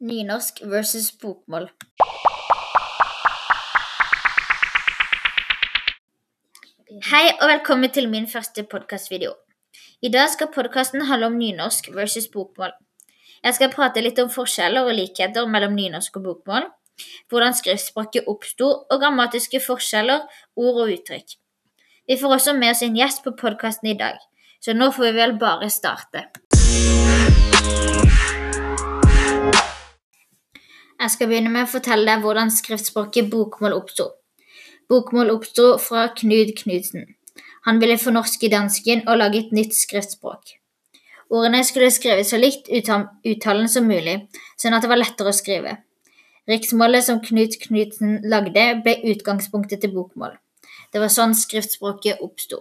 Nynorsk versus bokmål. Hei og velkommen til min første podkastvideo. I dag skal podkasten handle om nynorsk versus bokmål. Jeg skal prate litt om forskjeller og likheter mellom nynorsk og bokmål, hvordan skriftspråket oppsto, og grammatiske forskjeller, ord og uttrykk. Vi får også med oss en gjest på podkasten i dag, så nå får vi vel bare starte. Jeg skal begynne med å fortelle deg hvordan skriftspråket bokmål oppsto. Bokmål oppsto fra Knud Knudsen. Han ville fornorske dansken og lage et nytt skriftspråk. Ordene skulle skrives så likt uttalen som mulig, sånn at det var lettere å skrive. Riksmålet som Knut Knudsen lagde, ble utgangspunktet til bokmål. Det var sånn skriftspråket oppsto.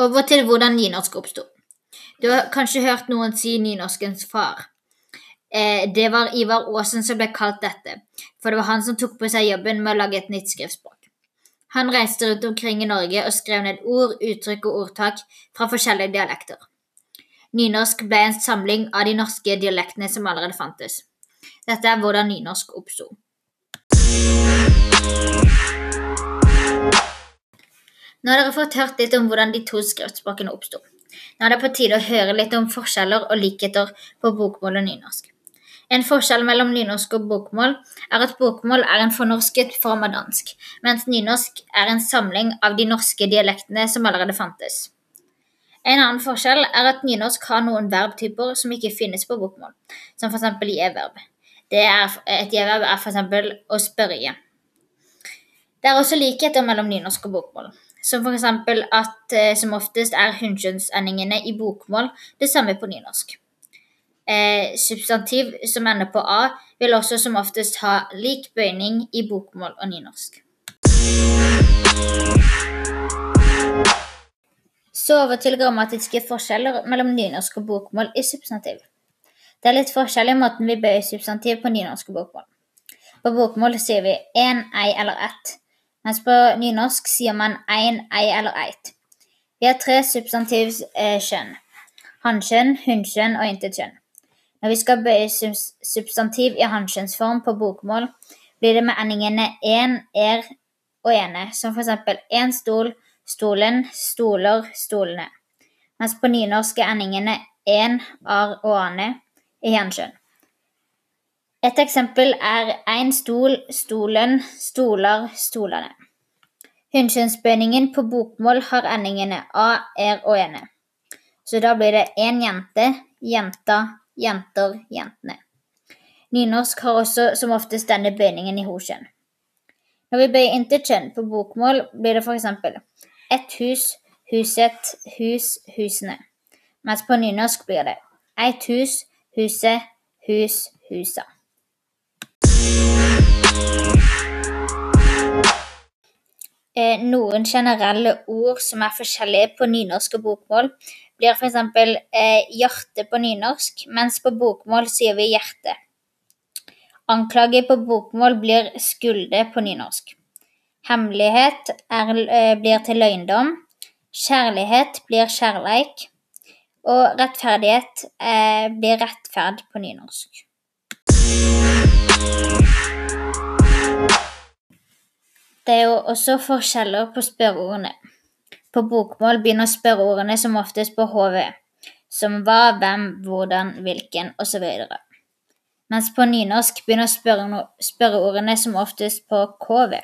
Over til hvordan nynorsk oppsto. Du har kanskje hørt noen si nynorskens far. Eh, det var Ivar Aasen som ble kalt dette, for det var han som tok på seg jobben med å lage et nytt skriftspråk. Han reiste rundt omkring i Norge og skrev ned ord, uttrykk og ordtak fra forskjellige dialekter. Nynorsk ble en samling av de norske dialektene som allerede fantes. Dette er hvordan nynorsk oppsto. Nå har dere fått hørt litt om hvordan de to skriftspråkene oppsto. Nå er det på tide å høre litt om forskjeller og likheter på bokmål og nynorsk. En forskjell mellom nynorsk og bokmål er at bokmål er en fornorsket form av dansk, mens nynorsk er en samling av de norske dialektene som allerede fantes. En annen forskjell er at nynorsk har noen verbtyper som ikke finnes på bokmål, som f.eks. gjeverb. Et gjeverb er f.eks. å spørre. Det er også likheter mellom nynorsk og bokmål. Som f.eks. at eh, som oftest er hunnkjønnsendingene i bokmål det samme på nynorsk. Eh, substantiv som ender på a, vil også som oftest ha lik bøyning i bokmål og nynorsk. Så over til grammatiske forskjeller mellom nynorsk og bokmål i substantiv. Det er litt forskjell i måten vi bøyer substantiv på nynorsk og bokmål. På bokmål sier vi én, ei eller ett, mens på nynorsk sier man ein, ei eller eit. Vi har tre substantivkjønn. Hannkjønn, hunnkjønn og intetkjønn. Når vi skal bøye substantiv i hannkjønnsform på bokmål, blir det med endingene en, er og ene, som for eksempel en stol, stolen, stoler, stolene. Mens på nynorsk er endingene en, ar og ane i hannkjønn. Et eksempel er én stol, stolen, stoler, stolene. Hunnkjønnsbøyningen på bokmål har endingene a, er og ene. Så da blir det én jente, jenta, jenter, jentene. Nynorsk har også som oftest denne bøyningen i hokjønn. Når vi bøyer interkjønn på bokmål, blir det f.eks. ett hus, huset, hus, husene. Mens på nynorsk blir det eit hus, huset, hus, husa. Eh, noen generelle ord som er forskjellige på nynorsk og bokmål, blir f.eks. Eh, hjerte på nynorsk, mens på bokmål sier vi hjerte. Anklage på bokmål blir skulde på nynorsk. Hemmelighet er, eh, blir til løgndom. Kjærlighet blir kjærleik. Og rettferdighet eh, blir rettferd på nynorsk. Det er jo også forskjeller på spørreordene. På bokmål begynner spørreordene som oftest på HV, som hva, hvem, hvordan, hvilken osv. Mens på nynorsk begynner spørreordene som oftest på KV,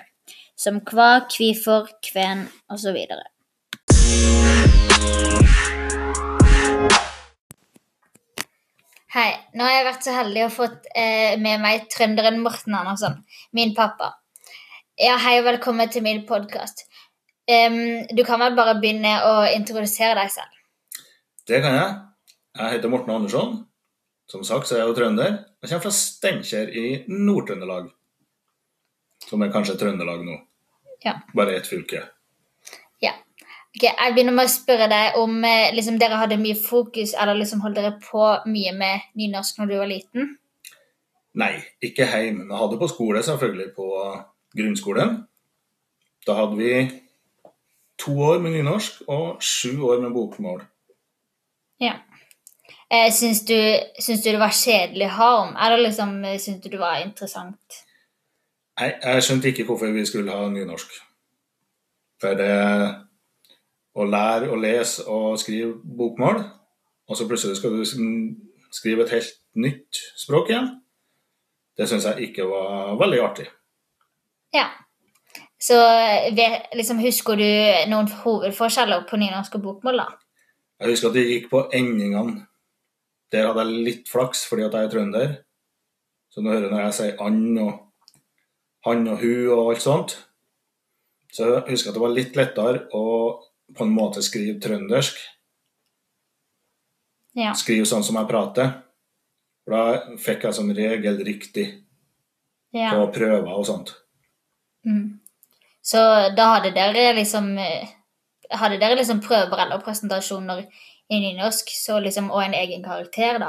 som hva, hvorfor, kven osv. Hei, nå har jeg vært så heldig å fått eh, med meg trønderen Morten Andersson, min pappa. Ja, hei og velkommen til min podkast. Um, du kan vel bare begynne å introdusere deg selv? Det kan jeg. Jeg heter Morten Andersson. Som sagt så er jeg jo trønder. Jeg kommer fra Steinkjer i Nord-Trøndelag. Som er kanskje Trøndelag nå. Ja. Bare ett fylke. Ja. Ok, Jeg begynner med å spørre deg om eh, liksom, dere hadde mye fokus, eller liksom holdt dere på mye med nynorsk når du var liten? Nei, ikke hjemme. Jeg hadde på skole, selvfølgelig, på grunnskolen. Da hadde vi to år med nynorsk og sju år med bokmål. Ja. Eh, syns, du, syns du det var kjedelig harm, eller liksom, eh, syns du det var interessant? Nei, jeg skjønte ikke hvorfor vi skulle ha nynorsk. For det å lære å lese og skrive bokmål, og så plutselig skal du skrive et helt nytt språk igjen, det syns jeg ikke var veldig artig. Ja. Så liksom, husker du noen hovedforskjeller på nynorsk og bokmål, da? Jeg husker at de gikk på endingene. Der hadde jeg litt flaks fordi at jeg er trønder. Så nå hører jeg når jeg sier and og han og hun og alt sånt. Så jeg husker at det var litt lettere å på en måte skrive trøndersk. Ja. Skrive sånn som jeg prater. For da fikk jeg som regel riktig ja. på prøver og sånt. Mm. Så da hadde dere liksom eh, Hadde dere liksom prøver eller presentasjoner i nynorsk så liksom, og en egen karakter, da?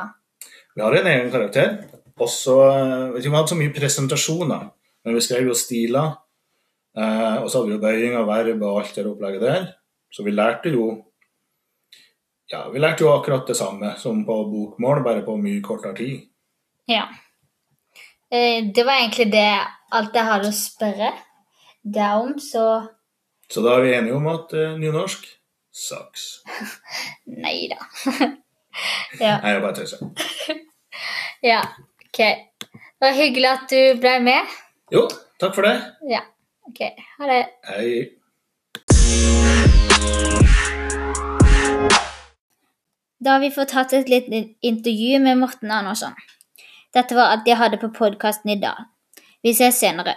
Vi har en egen karakter. Og så eh, vet ikke Vi hadde så mye presentasjoner, men vi skrev jo stiler. Eh, og så hadde vi jo bøying og verb og alt det opplegget der. Så vi lærte jo ja, vi lærte jo akkurat det samme som på bokmål, bare på mye kortere tid. Ja. Eh, det var egentlig det alt jeg hadde å spørre om, så Så da er vi enige om at uh, nynorsk sucks. nei da. ja. Nei, jeg bare tøyser. ja. Ok. Det var hyggelig at du ble med. Jo, takk for det. Ja. Ok. Ha det. Hei. Da har vi fått hatt et lite intervju med Morten Andersson. Dette var alt jeg hadde på podkasten i dag. Vi ses senere.